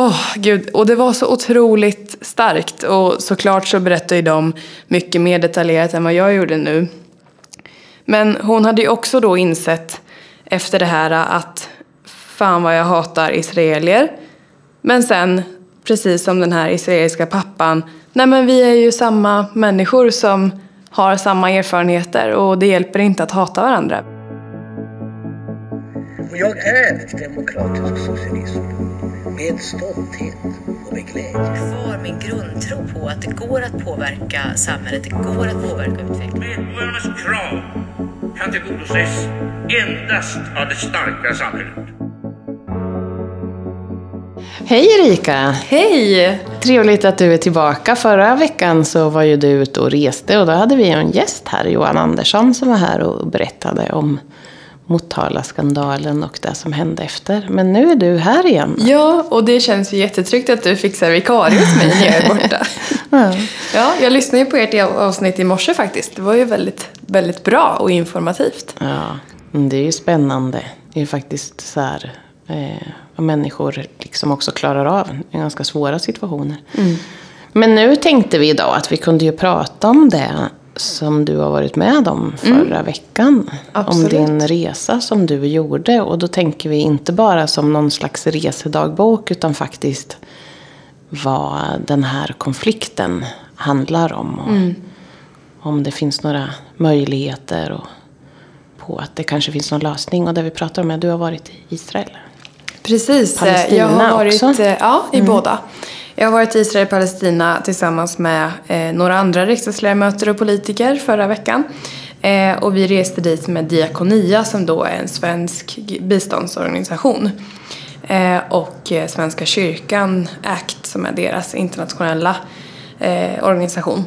Åh, gud. Och det var så otroligt starkt. Och såklart så berättade ju de mycket mer detaljerat än vad jag gjorde nu. Men hon hade ju också då insett efter det här att fan vad jag hatar israelier. Men sen, precis som den här israeliska pappan, nej men vi är ju samma människor som har samma erfarenheter och det hjälper inte att hata varandra. Och jag är demokratisk socialism med stolthet och med glädje. Kvar min grundtro på att det går att påverka samhället, det går att påverka utvecklingen. Medborgarnas krav kan tillgodoses endast av det starka samhället. Hej Erika! Hej! Trevligt att du är tillbaka. Förra veckan så var ju du ute och reste och då hade vi en gäst här, Johan Andersson, som var här och berättade om Motala-skandalen och det som hände efter. Men nu är du här igen. Ja, och det känns ju jättetryggt att du fixar vikarie hos mig när jag är borta. Ja. Ja, jag lyssnade ju på ert avsnitt i morse faktiskt. Det var ju väldigt, väldigt bra och informativt. Ja, det är ju spännande. Det är ju faktiskt så här eh, vad människor liksom också klarar av i ganska svåra situationer. Men nu tänkte vi idag att vi kunde ju prata om det som du har varit med om förra veckan. Absolut. Om din resa som du gjorde. Och då tänker vi inte bara som någon slags resedagbok utan faktiskt vad den här konflikten handlar om. Och Om det finns några möjligheter och på att det kanske finns någon lösning. Och det vi pratar om är att du har varit i Israel. Precis. Palestina jag har varit, också? eh, Ja, i båda. Jag har varit i Israel och Palestina tillsammans med eh, några andra riksdagsledamöter och politiker förra veckan. Eh, och vi reste dit med Diakonia som då är en svensk biståndsorganisation. Eh, och eh, Svenska kyrkan ACT som är deras internationella eh, organisation.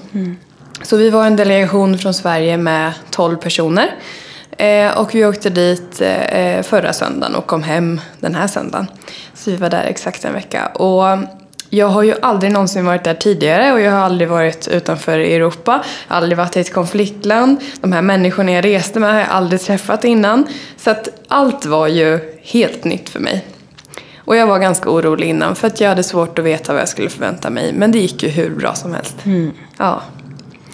Så vi var en delegation från Sverige med 12 personer. Eh, och vi åkte dit förra söndagen och kom hem den här söndagen. Så vi var där exakt en vecka. Och jag har ju aldrig någonsin varit där tidigare och jag har aldrig varit utanför Europa. Aldrig varit i ett konfliktland. De här människorna jag reste med har jag aldrig träffat innan. Så att allt var ju helt nytt för mig. Och jag var ganska orolig innan för att jag hade svårt att veta vad jag skulle förvänta mig. Men det gick ju hur bra som helst. Ja.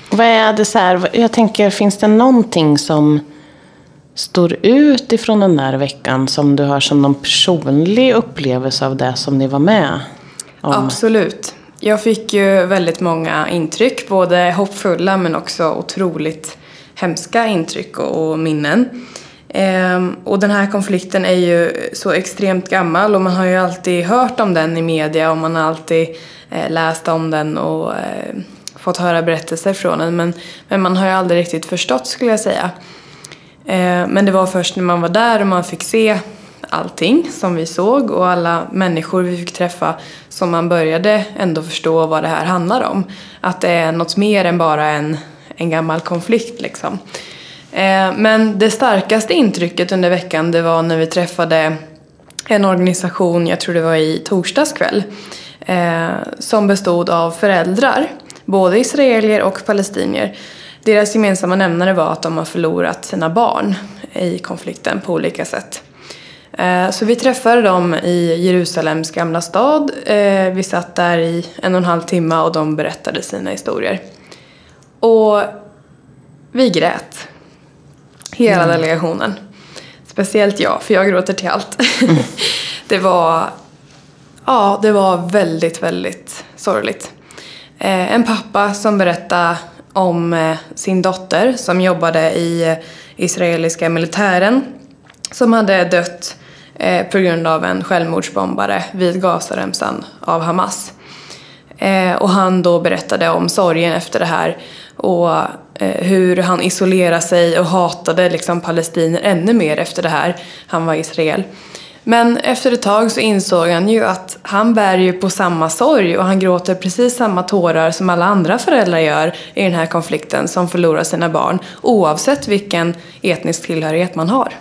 Vad är det så här, jag tänker, finns det någonting som står ut ifrån den där veckan som du har som någon personlig upplevelse av det som ni var med? Absolut. Jag fick ju väldigt många intryck, både hoppfulla men också otroligt hemska intryck och, och minnen. Ehm, och den här konflikten är ju så extremt gammal och man har ju alltid hört om den i media och man har alltid eh, läst om den och eh, fått höra berättelser från den. Men, men man har ju aldrig riktigt förstått skulle jag säga. Ehm, Men det var först när man var där och man fick se allting som vi såg och alla människor vi fick träffa som man började ändå förstå vad det här handlar om. Att det är något mer än bara en, en gammal konflikt liksom. Eh, men det starkaste intrycket under veckan det var när vi träffade en organisation, jag tror det var i torsdags kväll, eh, som bestod av föräldrar, både israelier och palestinier. Deras gemensamma nämnare var att de har förlorat sina barn i konflikten på olika sätt. Eh, Så vi träffade dem i Jerusalems gamla stad. Eh, Vi satt där i en och en halv timme och de berättade sina historier. Och vi grät. Hela delegationen. Speciellt jag, för jag gråter till allt. det var... Ja, det var väldigt, väldigt sorgligt. Eh, en pappa som berättade om sin dotter som jobbade i israeliska militären som hade dött eh, på grund av en självmordsbombare vid Gazaremsan av Hamas. Eh, och han då berättade om sorgen efter det här och eh, hur han isolerade sig och hatade liksom palestinier ännu mer efter det här. Han var Israel. Men efter ett tag så insåg han ju att han bär ju på samma sorg och han gråter precis samma tårar som alla andra föräldrar gör i den här konflikten som förlorar sina barn oavsett vilken etnisk tillhörighet man har.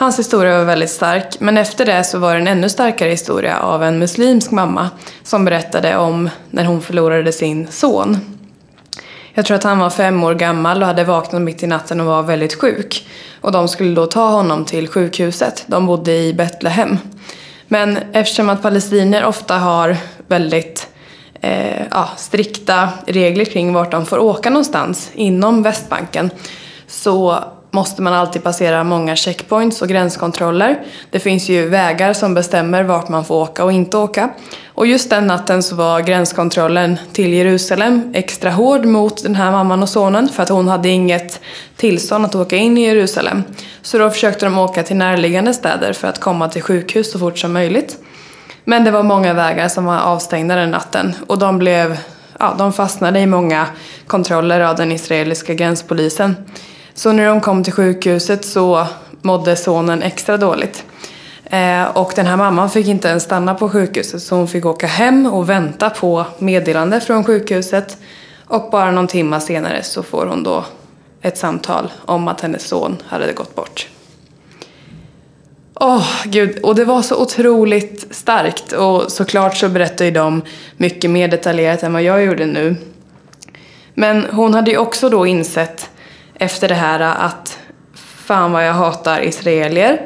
Hans historia var väldigt stark, men efter det så var det en ännu starkare historia av en muslimsk mamma som berättade om när hon förlorade sin son. Jag tror att han var fem år gammal och hade vaknat mitt i natten och var väldigt sjuk. Och de skulle då ta honom till sjukhuset. De bodde i Betlehem. Men eftersom att palestinier ofta har väldigt eh, ja, strikta regler kring vart de får åka någonstans inom Västbanken så måste man alltid passera många checkpoints och gränskontroller. Det finns ju vägar som bestämmer vart man får åka och inte åka. Och just den natten så var gränskontrollen till Jerusalem extra hård mot den här mamman och sonen för att hon hade inget tillstånd att åka in i Jerusalem. Så då försökte de åka till närliggande städer för att komma till sjukhus så fort som möjligt. Men det var många vägar som var avstängda den natten och de blev ja, de fastnade i många kontroller av den israeliska gränspolisen. Så när de kom till sjukhuset så mådde sonen extra dåligt. Eh, och den här mamman fick inte ens stanna på sjukhuset så hon fick åka hem och vänta på meddelande från sjukhuset. Och bara någon timma senare så får hon då ett samtal om att hennes son hade gått bort. Åh, oh, gud. Och det var så otroligt starkt. Och såklart så berättar ju de mycket mer detaljerat än vad jag gjorde nu. Men hon hade ju också då insett efter det här att fan vad jag hatar israelier.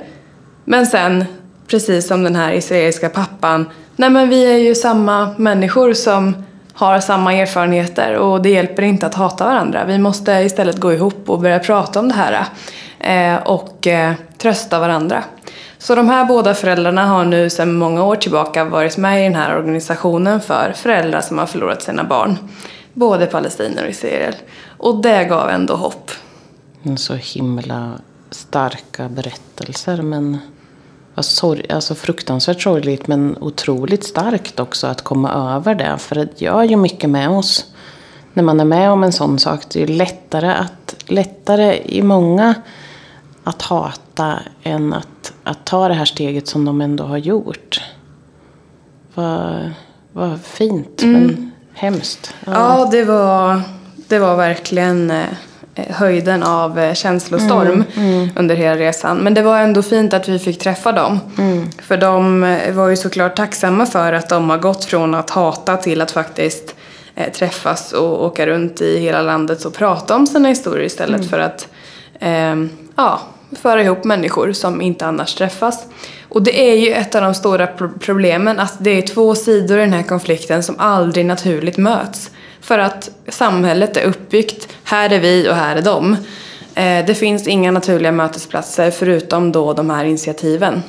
Men sen, precis som den här israeliska pappan, nej men vi är ju samma människor som har samma erfarenheter och det hjälper inte att hata varandra. Vi måste istället gå ihop och börja prata om det här eh, och eh, trösta varandra. Så de här båda föräldrarna har nu sedan många år tillbaka varit med i den här organisationen för föräldrar som har förlorat sina barn. Både palestinier och israeler. Och det gav ändå hopp. Så himla starka berättelser men sorg, alltså fruktansvärt sorgligt men otroligt starkt också att komma över det. För det gör ju mycket med oss när man är med om en sån sak. Det är lättare, att, lättare i många att hata än att, att ta det här steget som de ändå har gjort. Vad, vad fint mm. men hemskt. Ja, ja det, var, det var verkligen eh, höjden av eh, känslostorm mm, mm. under hela resan. Men det var ändå fint att vi fick träffa dem. Mm. För de eh, var ju såklart tacksamma för att de har gått från att hata till att faktiskt eh, träffas och åka runt i hela landet och prata om sina historier istället mm. för att eh, ja, föra ihop människor som inte annars träffas. Och det är ju ett av de stora problemen att det är två sidor i den här konflikten som aldrig naturligt möts. För att samhället är uppbyggt, här är vi och här är de. Eh, det finns inga naturliga mötesplatser förutom då de här initiativen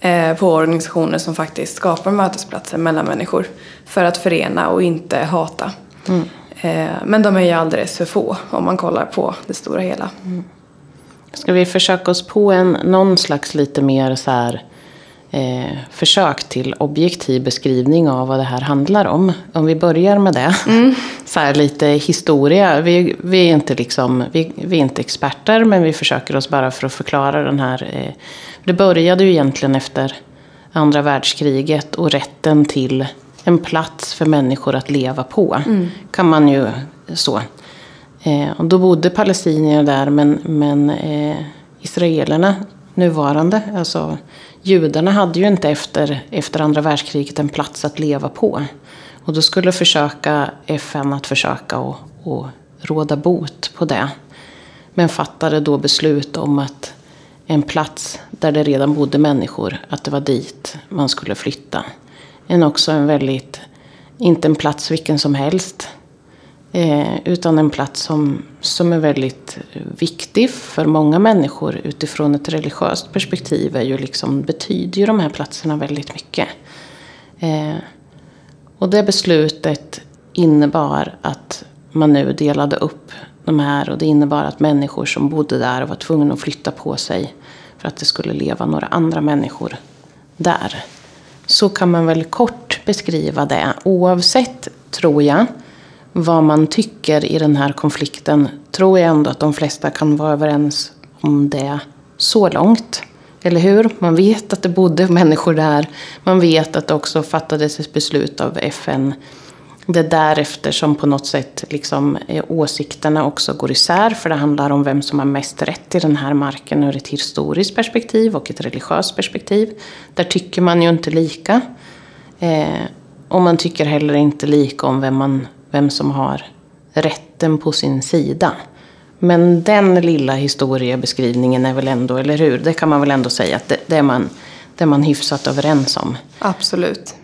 eh, på organisationer som faktiskt skapar mötesplatser mellan människor för att förena och inte hata. Mm. Eh, men de är ju alldeles för få om man kollar på det stora hela. Mm. Ska vi försöka oss på en, någon slags lite mer så här, eh, försök till objektiv beskrivning av vad det här handlar om? Om vi börjar med det. Mm. Så här, lite historia. Vi, vi, är inte liksom, vi, vi, är inte experter men vi försöker oss bara för att förklara den här. Eh, det började ju egentligen efter andra världskriget och rätten till en plats för människor att leva på. Mm. Kan man ju så. Eh, och då bodde palestinier där men, men eh, israelerna, nuvarande, alltså judarna hade ju inte efter, efter andra världskriget en plats att leva på. Och då skulle försöka FN att försöka och, och råda bot på det. Men fattade då beslut om att en plats där det redan bodde människor, att det var dit man skulle flytta. En också en väldigt, inte en plats vilken som helst. Eh, utan en plats som, som är väldigt viktig för många människor utifrån ett religiöst perspektiv. Är ju liksom, betyder ju de här platserna väldigt mycket. Eh, och det beslutet innebar att man nu delade upp de här. Och det innebar att människor som bodde där var tvungna att flytta på sig. För att det skulle leva några andra människor där. Så kan man väl kort beskriva det. Oavsett, tror jag, vad man tycker i den här konflikten tror jag ändå att de flesta kan vara överens om det så långt. Eller hur? Man vet att det bodde människor där. Man vet att det också fattades ett beslut av FN. Det är därefter som på något sätt liksom, eh, åsikterna också går isär. För det handlar om vem som har mest rätt i den här marken ur ett historiskt perspektiv och ett religiöst perspektiv. Där tycker man ju inte lika. Eh, och man tycker heller inte lika om vem man vem som har rätten på sin sida. Men den lilla historiebeskrivningen är väl ändå, eller hur? Det kan man väl ändå säga att det, det, är, man, det är man hyfsat överens om. Absolut.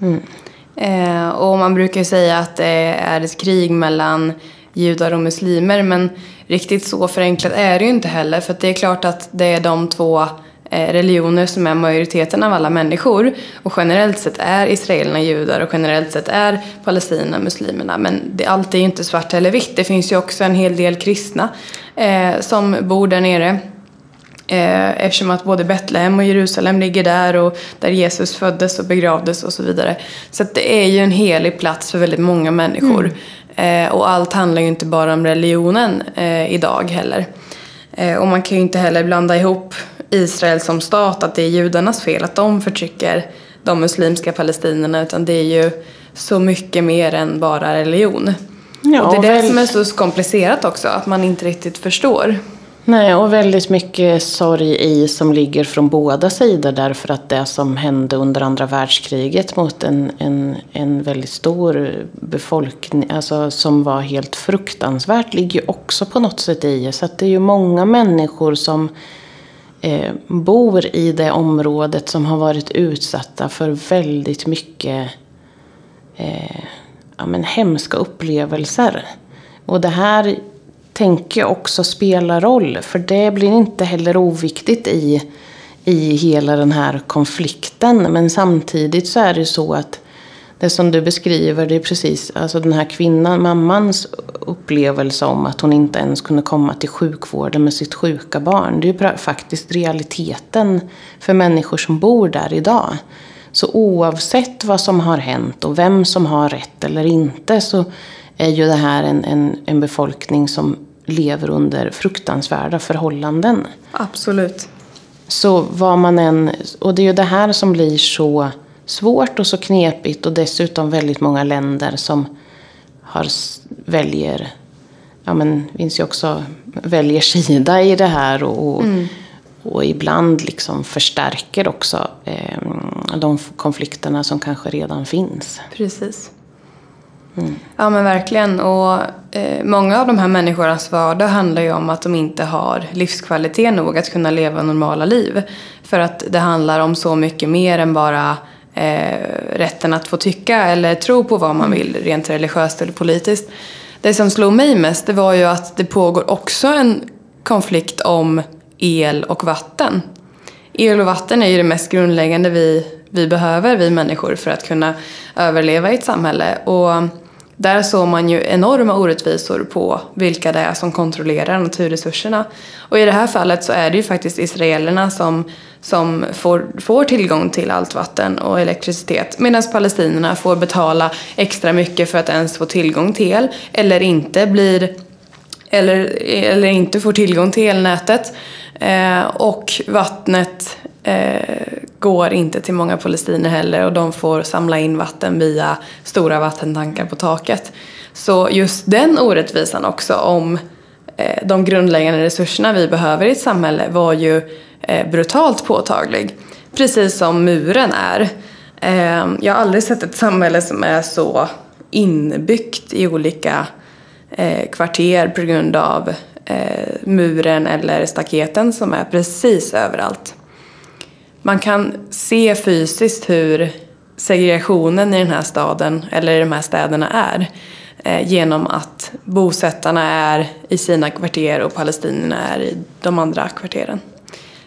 Eh, och man brukar ju säga att det är ett krig mellan judar och muslimer men riktigt så förenklat är det ju inte heller för det är klart att det är de två religioner som är majoriteten av alla människor och generellt sett är israelerna judar och generellt sett är palestinierna muslimerna men det, allt är ju inte svart eller vitt. Det finns ju också en hel del kristna eh, som bor där nere. Eh, eftersom att både Betlehem och Jerusalem ligger där och där Jesus föddes och begravdes och så vidare. Så det är ju en helig plats för väldigt många människor. Eh, och allt handlar ju inte bara om religionen eh, idag heller. Eh, och man kan ju inte heller blanda ihop Israel som stat, att det är judarnas fel att de förtrycker de muslimska palestinierna, utan det är ju så mycket mer än bara religion. Ja, och det är det väl- som är så komplicerat också, att man inte riktigt förstår. Nej, och väldigt mycket sorg i som ligger från båda sidor därför att det som hände under andra världskriget mot en, en, en väldigt stor befolkning, alltså som var helt fruktansvärt, ligger ju också på något sätt i. Så att det är ju många människor som eh, bor i det området som har varit utsatta för väldigt mycket eh, ja, men hemska upplevelser. Och det här tänker jag också spelar roll. För det blir inte heller oviktigt i, i hela den här konflikten. Men samtidigt så är det ju så att det som du beskriver, det är precis alltså den här kvinnan, mammans upplevelse om att hon inte ens kunde komma till sjukvården med sitt sjuka barn. Det är ju faktiskt realiteten för människor som bor där idag. Så oavsett vad som har hänt och vem som har rätt eller inte så är ju det här en, en, en befolkning som lever under fruktansvärda förhållanden. Absolut. Så vad man än, och det är ju det här som blir så svårt och så knepigt och dessutom väldigt många länder som har, väljer, ja men finns ju också, väljer sida i det här och, och, och ibland liksom förstärker också eh, de konflikterna som kanske redan finns. Precis. Ja men verkligen. Och eh, många av de här människornas vardag handlar ju om att de inte har livskvalitet nog att kunna leva normala liv. För att det handlar om så mycket mer än bara eh, rätten att få tycka eller tro på vad man vill rent religiöst eller politiskt. Det som slog mig mest det var ju att det pågår också en konflikt om el och vatten. El och vatten är ju det mest grundläggande vi, vi behöver, vi människor, för att kunna överleva i ett samhälle. Och där såg man ju enorma orättvisor på vilka det är som kontrollerar naturresurserna. Och i det här fallet så är det ju faktiskt israelerna som, som får, får tillgång till allt vatten och elektricitet medan palestinierna får betala extra mycket för att ens få tillgång till el eller inte blir eller, eller inte får tillgång till elnätet. Eh, och vattnet eh, går inte till många palestinier heller och de får samla in vatten via stora vattentankar på taket. Så just den orättvisan också om eh, de grundläggande resurserna vi behöver i ett samhälle var ju eh, brutalt påtaglig. Precis som muren är. Eh, jag har aldrig sett ett samhälle som är så inbyggt i olika eh, kvarter på grund av eh, muren eller staketen som är precis överallt. Man kan se fysiskt hur segregationen i den här staden, eller i de här städerna är. Eh, genom att bosättarna är i sina kvarter och palestinierna är i de andra kvarteren.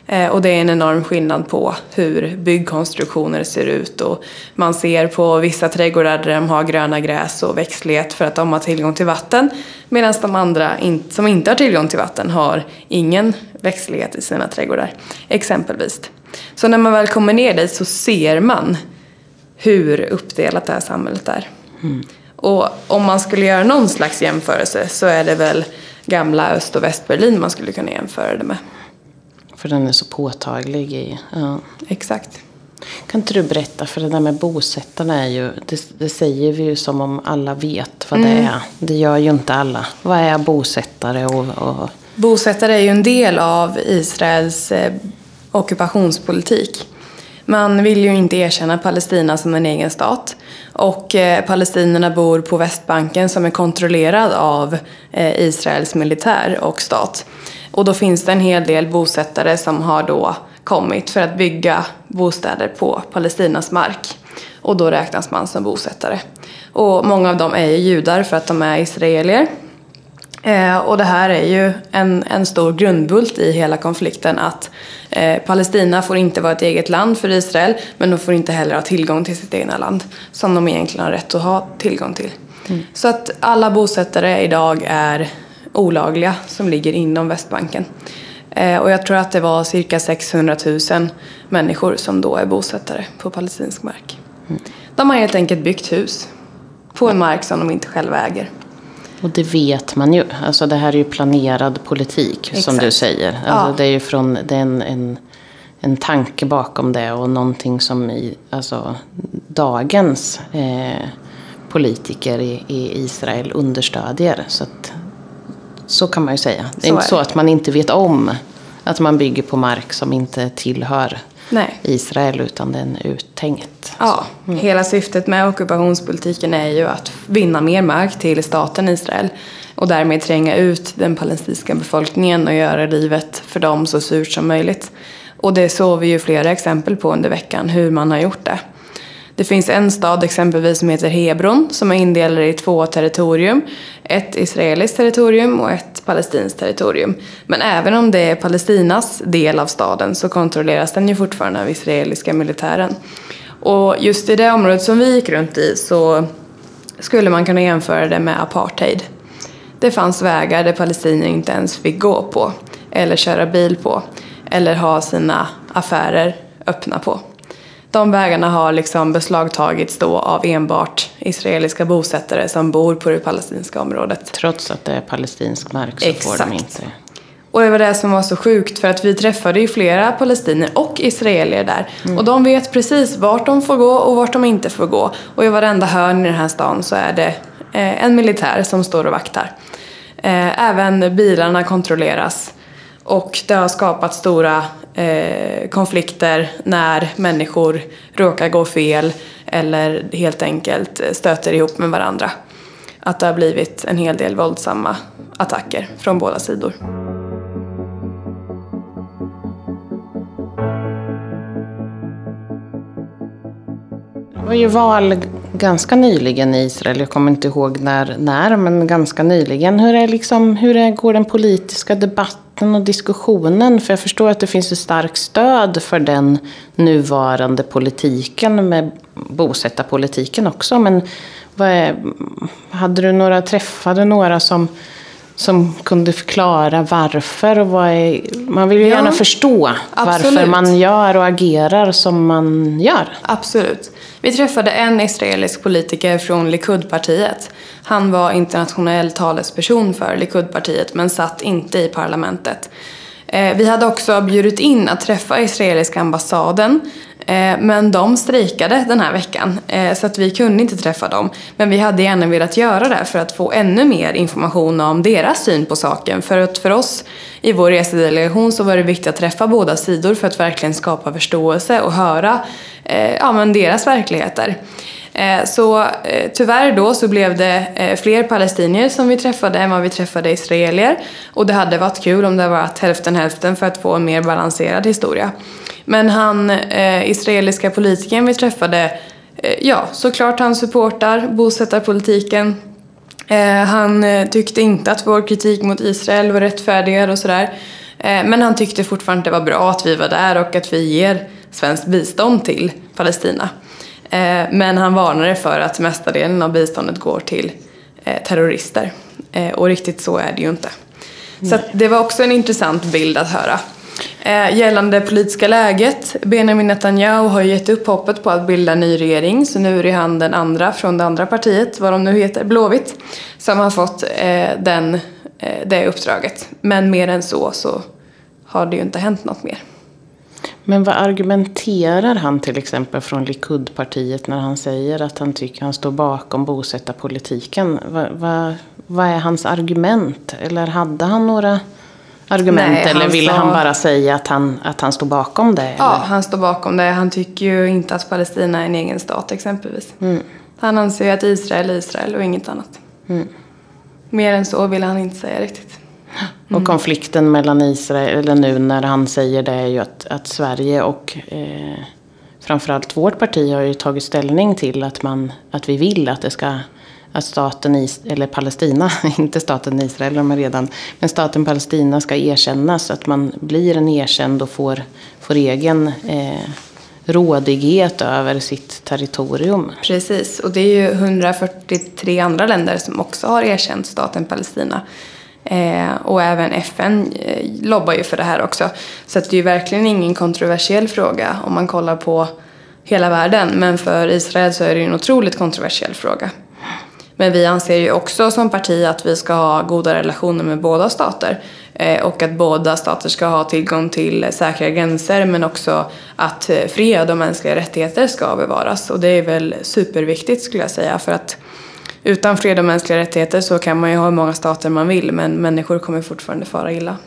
Eh, och det är en enorm skillnad på hur byggkonstruktioner ser ut och man ser på vissa trädgårdar där de har gröna gräs och växtlighet för att de har tillgång till vatten medan de andra som inte har tillgång till vatten har ingen växtlighet i sina trädgårdar, exempelvis. Så när man väl kommer ner dit så ser man hur uppdelat det här samhället är. Och om man skulle göra någon slags jämförelse så är det väl gamla Öst och Västberlin man skulle kunna jämföra det med. För den är så påtaglig i, ja. Exakt. Kan inte du berätta, för det där med bosättarna är ju, det, det säger vi ju som om alla vet vad det är. Det gör ju inte alla. Vad är bosättare och, och Bosättare är ju en del av Israels eh, ockupationspolitik. Man vill ju inte erkänna Palestina som en egen stat. Och eh, palestinierna bor på Västbanken som är kontrollerad av eh, Israels militär och stat. Och då finns det en hel del bosättare som har då kommit för att bygga bostäder på Palestinas mark. Och då räknas man som bosättare. Och många av dem är judar för att de är israelier. Eh, och det här är ju en, en stor grundbult i hela konflikten att eh, Palestina får inte vara ett eget land för Israel men de får inte heller ha tillgång till sitt egna land som de egentligen har rätt att ha tillgång till. Mm. Så att alla bosättare idag är olagliga som ligger inom Västbanken. Eh, och jag tror att det var cirka 600 000 människor som då är bosättare på palestinsk mark. Mm. De har helt enkelt byggt hus på en mark som de inte själva äger. Och det vet man ju. Alltså det här är ju planerad politik Exakt. som du säger. Alltså ja. Det är ju från, det är en, en, en tanke bakom det och någonting som i, alltså, dagens eh, politiker i, i, Israel understödjer. Så, att, så kan man ju säga. Det är så inte är så att man inte vet om att man bygger på mark som inte tillhör Nej. Israel utan den är uttänkt. Ja, mm. hela syftet med ockupationspolitiken är ju att vinna mer mark till staten Israel och därmed tränga ut den palestinska befolkningen och göra livet för dem så surt som möjligt. Och det såg vi ju flera exempel på under veckan hur man har gjort det. Det finns en stad exempelvis som heter Hebron som är indelad i två territorium. Ett israeliskt territorium och ett palestinskt territorium. Men även om det är Palestinas del av staden så kontrolleras den ju fortfarande av israeliska militären. Och just i det området som vi gick runt i så skulle man kunna jämföra det med apartheid. Det fanns vägar där palestinier inte ens fick gå på, eller köra bil på, eller ha sina affärer öppna på de vägarna har liksom beslagtagits då av enbart israeliska bosättare som bor på det palestinska området. Trots att det är palestinsk mark så Exakt. får de inte. Och det var det som var så sjukt för att vi träffade ju flera palestinier och israelier där. Mm. Och de vet precis vart de får gå och vart de inte får gå. Och i varenda hörn i den här stan så är det eh, en militär som står och vaktar. Eh, även bilarna kontrolleras. Och det har skapat stora eh, konflikter när människor råkar gå fel eller helt enkelt stöter ihop med varandra. Att det har blivit en hel del våldsamma attacker från båda sidor. Det var ju val ganska nyligen i Israel. Jag kommer inte ihåg när, när men ganska nyligen. Hur, är liksom, hur är, går den politiska debatten och diskussionen? För jag förstår att det finns ett starkt stöd för den nuvarande politiken med bosättarpolitiken också. Men vad är, hade du några, träffade några som som kunde förklara varför. Och vad är, man vill ju ja, gärna förstå absolut. varför man gör och agerar som man gör. Absolut. Vi träffade en israelisk politiker från Likudpartiet. Han var internationell talesperson för Likudpartiet men satt inte i parlamentet. Eh, vi hade också bjudit in att träffa israeliska ambassaden Eh, men de strejkade den här veckan eh, så att vi kunde inte träffa dem. Men vi hade gärna velat göra det för att få ännu mer information om deras syn på saken. För att för oss i vår resedelegation så var det viktigt att träffa båda sidor för att verkligen skapa förståelse och höra eh, ja, men deras verkligheter. Så tyvärr då så blev det fler palestinier som vi träffade än vad vi träffade israelier. Och det hade varit kul om det varit hälften hälften för att få en mer balanserad historia. Men han, eh, israeliska politikern vi träffade, eh, ja såklart han supportar bosättarpolitiken. Eh, han eh, tyckte inte att vår kritik mot Israel var rättfärdigare och sådär. Eh, men han tyckte fortfarande att det var bra att vi var där och att vi ger svenskt bistånd till Palestina. Eh, men han varnade för att mesta delen av biståndet går till terrorister. Och riktigt så är det ju inte. Så det var också en intressant bild att höra. Eh, gällande politiska läget, Benjamin Netanyahu har gett upp hoppet på att bilda en ny regering så nu är det han den andra från det andra partiet, vad de nu heter, Blåvitt, som har fått eh, den, eh, det uppdraget. Men mer än så så har det ju inte hänt något mer. Men vad argumenterar han till exempel från Likudpartiet när han säger att han tycker han står bakom bosättarpolitiken? Vad, vad, vad är hans argument? Eller hade han några argument? Nej, eller ville sa... han bara säga att han, att han står bakom det? Ja, han står bakom det. Han tycker ju inte att Palestina är en egen stat exempelvis. Mm. Han anser ju att Israel är Israel och inget annat. Mm. Mer än så vill han inte säga riktigt. Och konflikten mellan Israel, eller nu när han säger det, är ju att, att Sverige och eh, framförallt vårt parti har ju tagit ställning till att, man, att vi vill att det ska att staten, Is eller Palestina, inte staten Israel, de är redan, men staten Palestina ska erkännas, att man blir en erkänd och får, får egen eh, rådighet över sitt territorium. Precis, och det är ju 143 andra länder som också har erkänt staten Palestina. Eh, och även FN eh, lobbar ju för det här också. Så det är ju verkligen ingen kontroversiell fråga om man kollar på hela världen. Men för Israel så är det ju en otroligt kontroversiell fråga. Men vi anser ju också som parti att vi ska ha goda relationer med båda stater. Eh, och att båda stater ska ha tillgång till säkra gränser men också att eh, fred och mänskliga rättigheter ska bevaras. Och det är väl superviktigt skulle jag säga för att utan fred och mänskliga rättigheter så kan man ju ha hur många stater man vill men människor kommer fortfarande fara illa.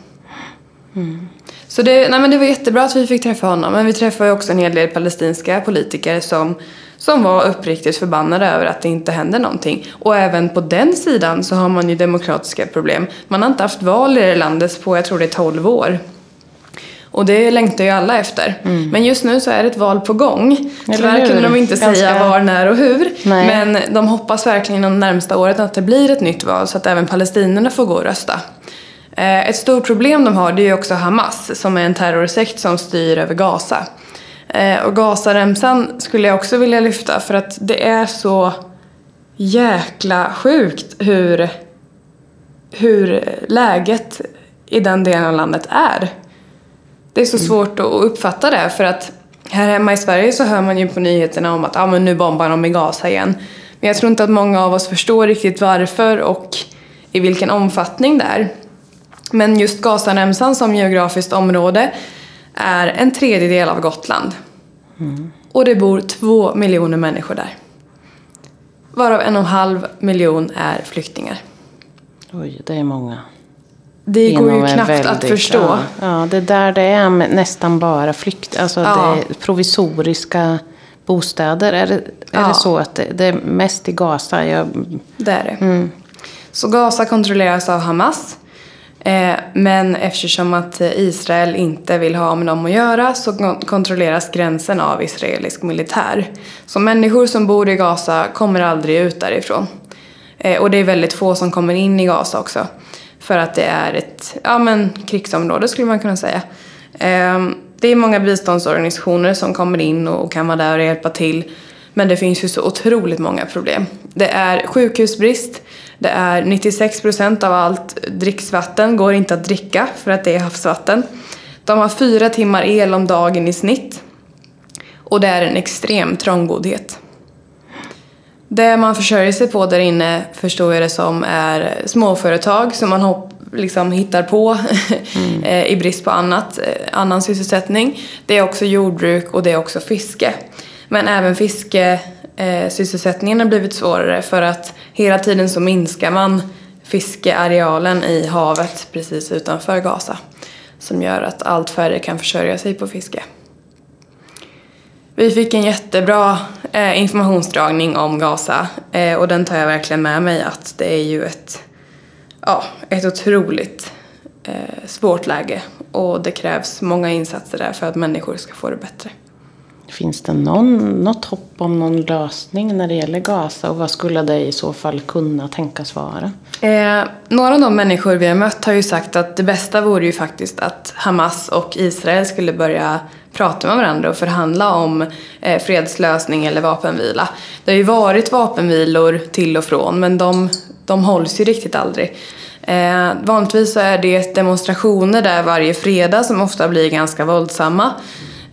Mm. Så det, nej men det var jättebra att vi fick träffa honom men vi träffade också en hel del palestinska politiker som som var uppriktigt förbannade över att det inte händer någonting. Och även på den sidan så har man ju demokratiska problem. Man har inte haft val i det landet på, jag tror det är 12 år. Och det längtar ju alla efter. Mm. Men just nu så är det ett val på gång. Tyvärr kunde de inte Ganska... säga var, när och hur. Nej. Men de hoppas verkligen de närmsta året att det blir ett nytt val så att även palestinierna får gå och rösta. Eh, ett stort problem de har det är ju också Hamas som är en terrorsekt som styr över Gaza. Eh, och Gazaremsan skulle jag också vilja lyfta för att det är så jäkla sjukt hur, hur läget i den delen av landet är. Det är så mm. svårt att uppfatta det för att här hemma i Sverige så hör man ju på nyheterna om att ah, men nu bombar de i Gaza igen. Men jag tror inte att många av oss förstår riktigt varför och i vilken omfattning det är. Men just Gazaremsan som geografiskt område är en tredjedel av Gotland. Mm. Och det bor två miljoner människor där. Varav en och en halv miljon är flyktingar. Oj, det är många. Det går ju knappt väldigt, att förstå. Ja, ja, det där det är nästan bara flykt, alltså ja. det provisoriska bostäder. Är det, är ja. det så att det, det, är mest i Gaza? Jag... Det är det. Mm. Så Gaza kontrolleras av Hamas. Eh, men eftersom att Israel inte vill ha med dem att göra så kontrolleras gränsen av israelisk militär. Så människor som bor i Gaza kommer aldrig ut därifrån. Eh, och det är väldigt få som kommer in i Gaza också. För att det är ett ja, men, krigsområde skulle man kunna säga. Ehm, det är många biståndsorganisationer som kommer in och kan vara där och hjälpa till. Men det finns ju så otroligt många problem. Det är sjukhusbrist, det är 96 procent av allt dricksvatten går inte att dricka för att det är havsvatten. De har fyra timmar el om dagen i snitt. Och det är en extrem trångboddhet. Det man försörjer sig på där inne förstår jag det som är småföretag som man hopp, liksom hittar på mm. i brist på annat, annan sysselsättning. Det är också jordbruk och det är också fiske. Men även fiske eh, sysselsättningen har blivit svårare för att hela tiden så minskar man fiskearealen i havet precis utanför Gaza som gör att allt färre kan försörja sig på fiske. Vi fick en jättebra eh, informationsdragning om Gaza eh, och den tar jag verkligen med mig att det är ju ett, ja, ett otroligt eh, svårt läge och det krävs många insatser där för att människor ska få det bättre. Finns det någon, något hopp om någon lösning när det gäller Gaza och vad skulle det i så fall kunna tänkas vara? Eh, några av de människor vi har mött har ju sagt att det bästa vore ju faktiskt att Hamas och Israel skulle börja prata med varandra och förhandla om eh, fredslösning eller vapenvila. Det har ju varit vapenvilor till och från men de, de hålls ju riktigt aldrig. Eh, vanligtvis så är det demonstrationer där varje fredag som ofta blir ganska våldsamma.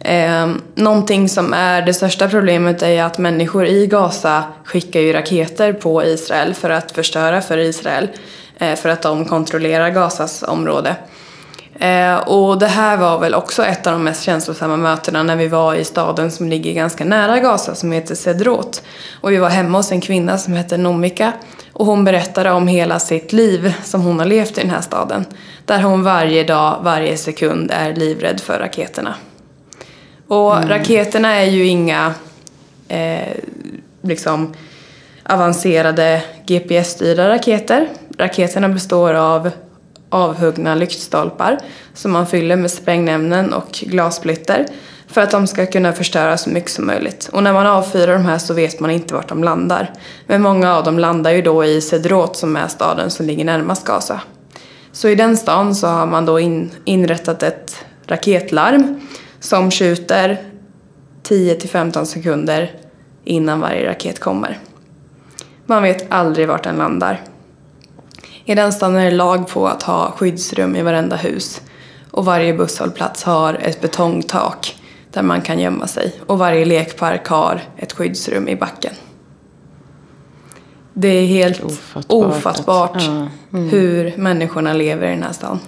Eh, någonting som är det största problemet är att människor i Gaza skickar ju raketer på Israel för att förstöra för Israel. Eh, för att de kontrollerar Gazas område. Eh, och det här var väl också ett av de mest känslosamma mötena när vi var i staden som ligger ganska nära Gaza som heter Sedrot. Och vi var hemma hos en kvinna som heter Nomika och hon berättade om hela sitt liv som hon har levt i den här staden. Där hon varje dag, varje sekund är livrädd för raketerna. Och mm. raketerna är ju inga eh, liksom avancerade GPS-styrda raketer. Raketerna består av avhuggna lyktstolpar som man fyller med sprängämnen och glassplitter för att de ska kunna förstöra så mycket som möjligt. Och när man avfyrar de här så vet man inte vart de landar. Men många av dem landar ju då i Sedrot som är staden som ligger närmast Gaza. Så i den stan så har man då in, inrättat ett raketlarm som skjuter 10 till 15 sekunder innan varje raket kommer. Man vet aldrig vart den landar. I den stan är det lag på att ha skyddsrum i varenda hus och varje busshållplats har ett betongtak där man kan gömma sig och varje lekpark har ett skyddsrum i backen. Det är helt Ofattbart ofattbart, att- ja, mm. hur människorna lever i den här stan.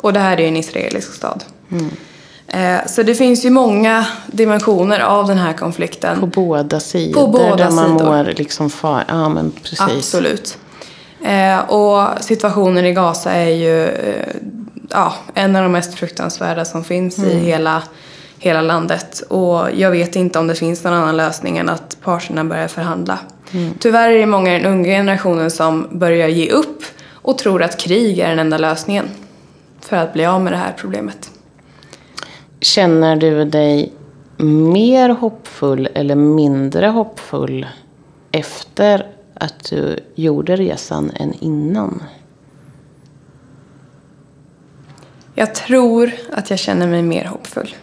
Och det här är ju en israelisk stad. Eh, Så det finns ju många dimensioner av den här konflikten. På båda sidor. båda där man sidor. mår liksom far. Ja men precis. Absolut. Eh, och situationen i Gaza är ju eh, ja, en av de mest fruktansvärda som finns i hela, hela landet. Och jag vet inte om det finns någon annan lösning än att parterna börjar förhandla. Tyvärr är det många i den unga generationen som börjar ge upp och tror att krig är den enda lösningen för att bli av med det här problemet. Känner du dig mer hoppfull eller mindre hoppfull efter att du gjorde resan än innan? Jag tror att jag känner mig mer hoppfull.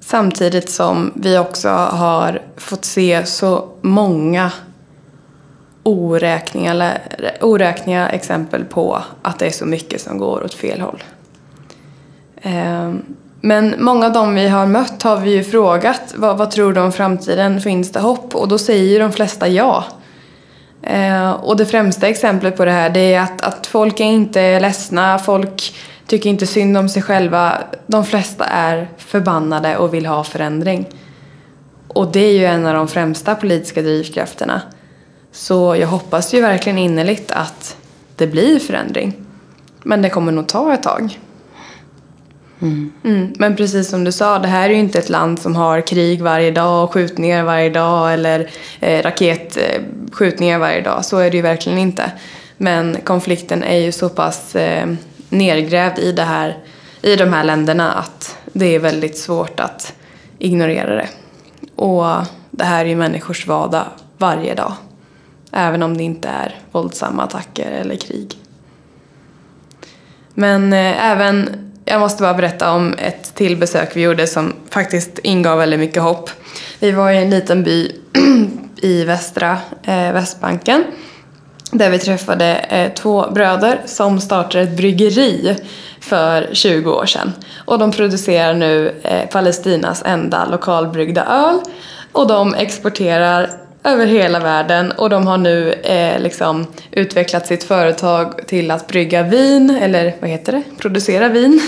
Samtidigt som vi också har fått se så många oräkneliga, oräkneliga exempel på att det är så mycket som går åt fel håll. Ehm, men många av dem vi har mött har vi ju frågat vad, vad tror du om framtiden, finns det hopp? Och då säger ju de flesta ja. Eh, och det främsta exemplet på det här det är att, att folk är inte ledsna, folk tycker inte synd om sig själva. De flesta är förbannade och vill ha förändring. Och det är ju en av de främsta politiska drivkrafterna. Så jag hoppas ju verkligen innerligt att det blir förändring. Men det kommer nog ta ett tag. Mm. mm. Men precis som du sa, det här är ju inte ett land som har krig varje dag och skjutningar varje dag eller eh, raketskjutningar eh, varje dag. Så är det ju verkligen inte. Men konflikten är ju så pass eh, nergrävd i, det här, i de här länderna att det är väldigt svårt att ignorera det. Och det här är ju människors vardag varje dag. Även om det inte är våldsamma attacker eller krig. Men eh, även, jag måste bara berätta om ett till besök vi gjorde som faktiskt ingav väldigt mycket hopp. Vi var i en liten by i västra eh, Västbanken där vi träffade eh, två bröder som startade ett bryggeri för 20 år sedan. Och de producerar nu eh, Palestinas enda lokalbryggda öl och de exporterar över hela världen och de har nu eh, liksom utvecklat sitt företag till att brygga vin, eller vad heter det? Producera vin.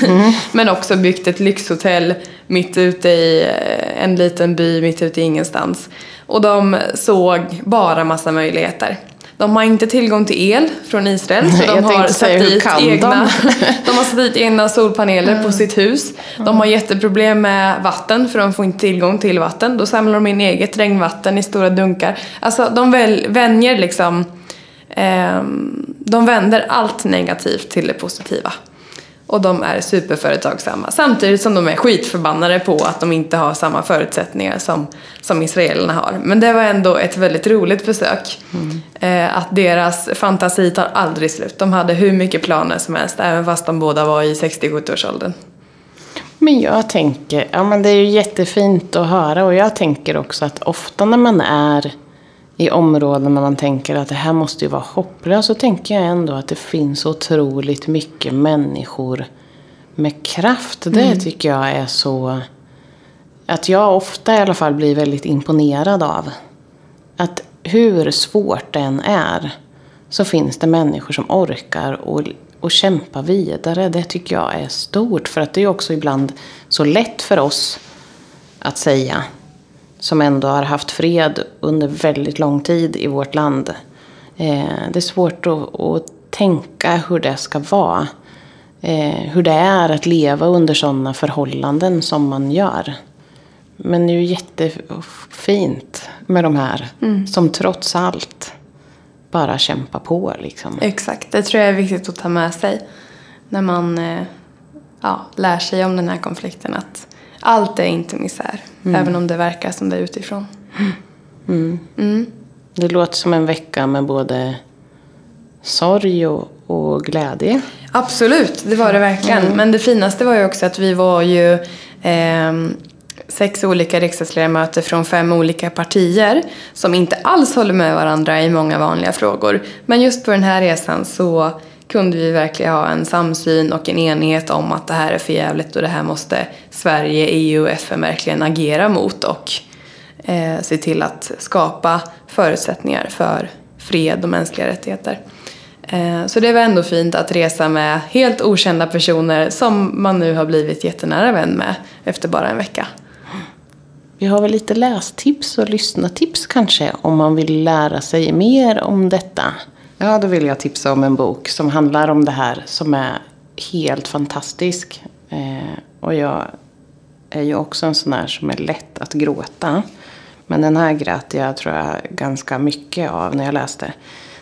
Men också byggt ett lyxhotell mitt ute i eh, en liten by mitt ute i ingenstans. Och de såg bara massa möjligheter. De har inte tillgång till el från Israel så de har satt dit egna, de? de har satt dit egna solpaneler på sitt hus. De har jätteproblem med vatten för de får inte tillgång till vatten. Då samlar de in eget regnvatten i stora dunkar. Alltså de väl, vänjer liksom, ehm, de vänder allt negativt till det positiva. Och de är superföretagsamma. Samtidigt som de är skitförbannade på att de inte har samma förutsättningar som, som israelerna har. Men det var ändå ett väldigt roligt besök. Eh, att deras fantasi tar aldrig slut. De hade hur mycket planer som helst, även fast de båda var i 60-70-årsåldern. Men jag tänker, ja men det är ju jättefint att höra och jag tänker också att ofta när man är i områden där man tänker att det här måste ju vara hopplöst så tänker jag ändå att det finns otroligt mycket människor med kraft. Det tycker jag är så... Att jag ofta i alla fall blir väldigt imponerad av. Att hur svårt det än är så finns det människor som orkar och, och kämpa vidare. Det tycker jag är stort. För att det är också ibland så lätt för oss att säga som ändå har haft fred under väldigt lång tid i vårt land. Eh, det är svårt att, att tänka hur det ska vara. Eh, hur det är att leva under sådana förhållanden som man gör. Men det är ju jättefint med de här som trots allt bara kämpa på liksom. Exakt, det tror jag är viktigt att ta med sig när man eh, ja, lär sig om den här konflikten. Att allt är inte misär, även om det verkar som det är utifrån. Det låter som en vecka med både sorg och, och glädje. Absolut, det var det verkligen. Men det finaste var ju också att vi var ju ehm, sex olika riksdagsledamöter från fem olika partier som inte alls håller med varandra i många vanliga frågor. Men just på den här resan så kunde vi verkligen ha en samsyn och en enighet om att det här är för jävligt och det här måste Sverige, EU och FN verkligen agera mot och eh, se till att skapa förutsättningar för fred och mänskliga rättigheter. Eh, Så det var ändå fint att resa med helt okända personer som man nu har blivit jättenära vän med efter bara en vecka. Vi har väl lite lästips och lyssnartips kanske om man vill lära sig mer om detta. Ja, då vill jag tipsa om en bok som handlar om det här som är helt fantastisk. Eh, och jag är ju också en sån här som är lätt att gråta. Men den här grät jag tror jag ganska mycket av när jag läste.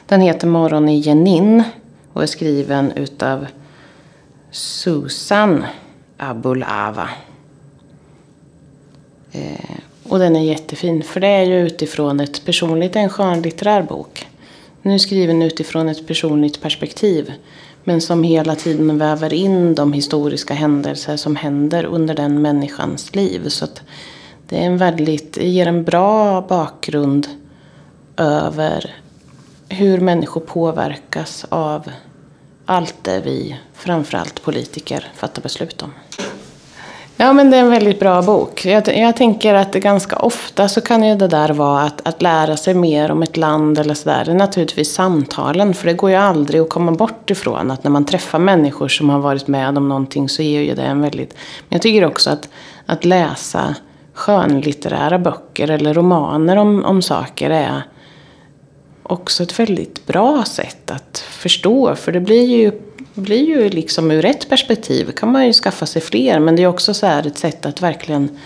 Den heter Morgon i Jenin och är skriven utav Susan Abulava. Eh, och den är jättefin, för det är ju utifrån ett personligt, en skönlitterär bok. Nu skriven utifrån ett personligt perspektiv. Men som hela tiden väver in de historiska händelser som händer under den människans liv. Så att det är en väldigt, det ger en bra bakgrund över hur människor påverkas av allt det vi, framförallt politiker, fattar beslut om. Ja, men det är en väldigt bra bok. Jag, jag tänker att ganska ofta så kan ju det där vara att, att lära sig mer om ett land eller sådär. Det är naturligtvis samtalen, för det går ju aldrig att komma bort ifrån att när man träffar människor som har varit med om någonting så är ju det en väldigt... Men jag tycker också att, att läsa skönlitterära böcker eller romaner om, om saker är också ett väldigt bra sätt att förstå. För det blir ju, blir ju liksom ur ett perspektiv kan man ju skaffa sig fler. Men det är också så här ett sätt att verkligen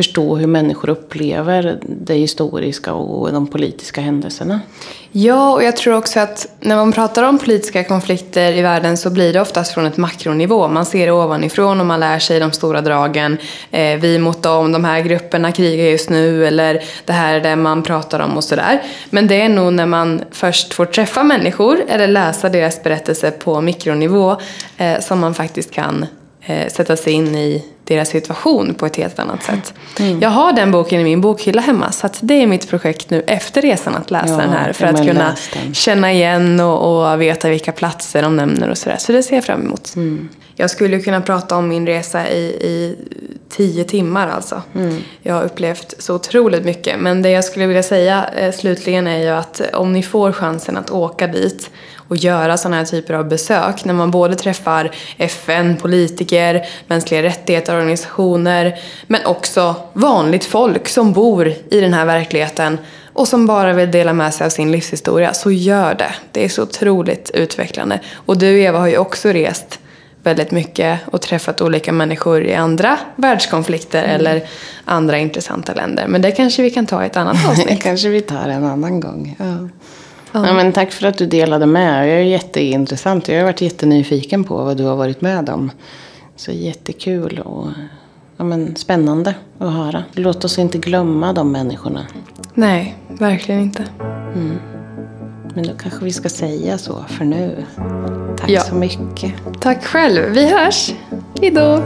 förstå hur människor upplever det historiska och de politiska händelserna. Ja, och jag tror också att när man pratar om politiska konflikter i världen så blir det oftast från ett makronivå. Man ser det ovanifrån och man lär sig de stora dragen. Eh, vi mot dem, de här grupperna krigar just nu eller det här är det man pratar om och sådär. Men det är nog när man först får träffa människor eller läsa deras berättelser på mikronivå eh, som man faktiskt kan eh, sätta sig in i deras situation på ett helt annat sätt. Mm. Jag har den boken i min bokhylla hemma så att det är mitt projekt nu efter resan att läsa Ja, den här för att kunna känna igen och, och veta vilka platser de nämner och sådär. Så det ser jag fram emot. Mm. Jag skulle kunna prata om min resa i, i tio timmar alltså. Mm. Jag har upplevt så otroligt mycket. Men det jag skulle vilja säga eh, slutligen är ju att om ni får chansen att åka dit och göra sådana här typer av besök när man både träffar FN, politiker, mänskliga rättigheter, organisationer men också vanligt folk som bor i den här verkligheten och som bara vill dela med sig av sin livshistoria, så gör det. Det är så otroligt utvecklande. Och du Eva har ju också rest väldigt mycket och träffat olika människor i andra världskonflikter eller andra intressanta länder. Men det kanske vi kan ta i ett annat Det avsnitt. kanske vi tar en annan gång. Ja. Ja, men tack för att du delade med. Det är jätteintressant. Jag har varit jättenyfiken på vad du har varit med om. Så jättekul och ja, men spännande att höra. Låt oss inte glömma de människorna. Nej, verkligen inte. Men då kanske vi ska säga så för nu. Tack Ja. så mycket. Tack själv. Vi hörs. Hejdå.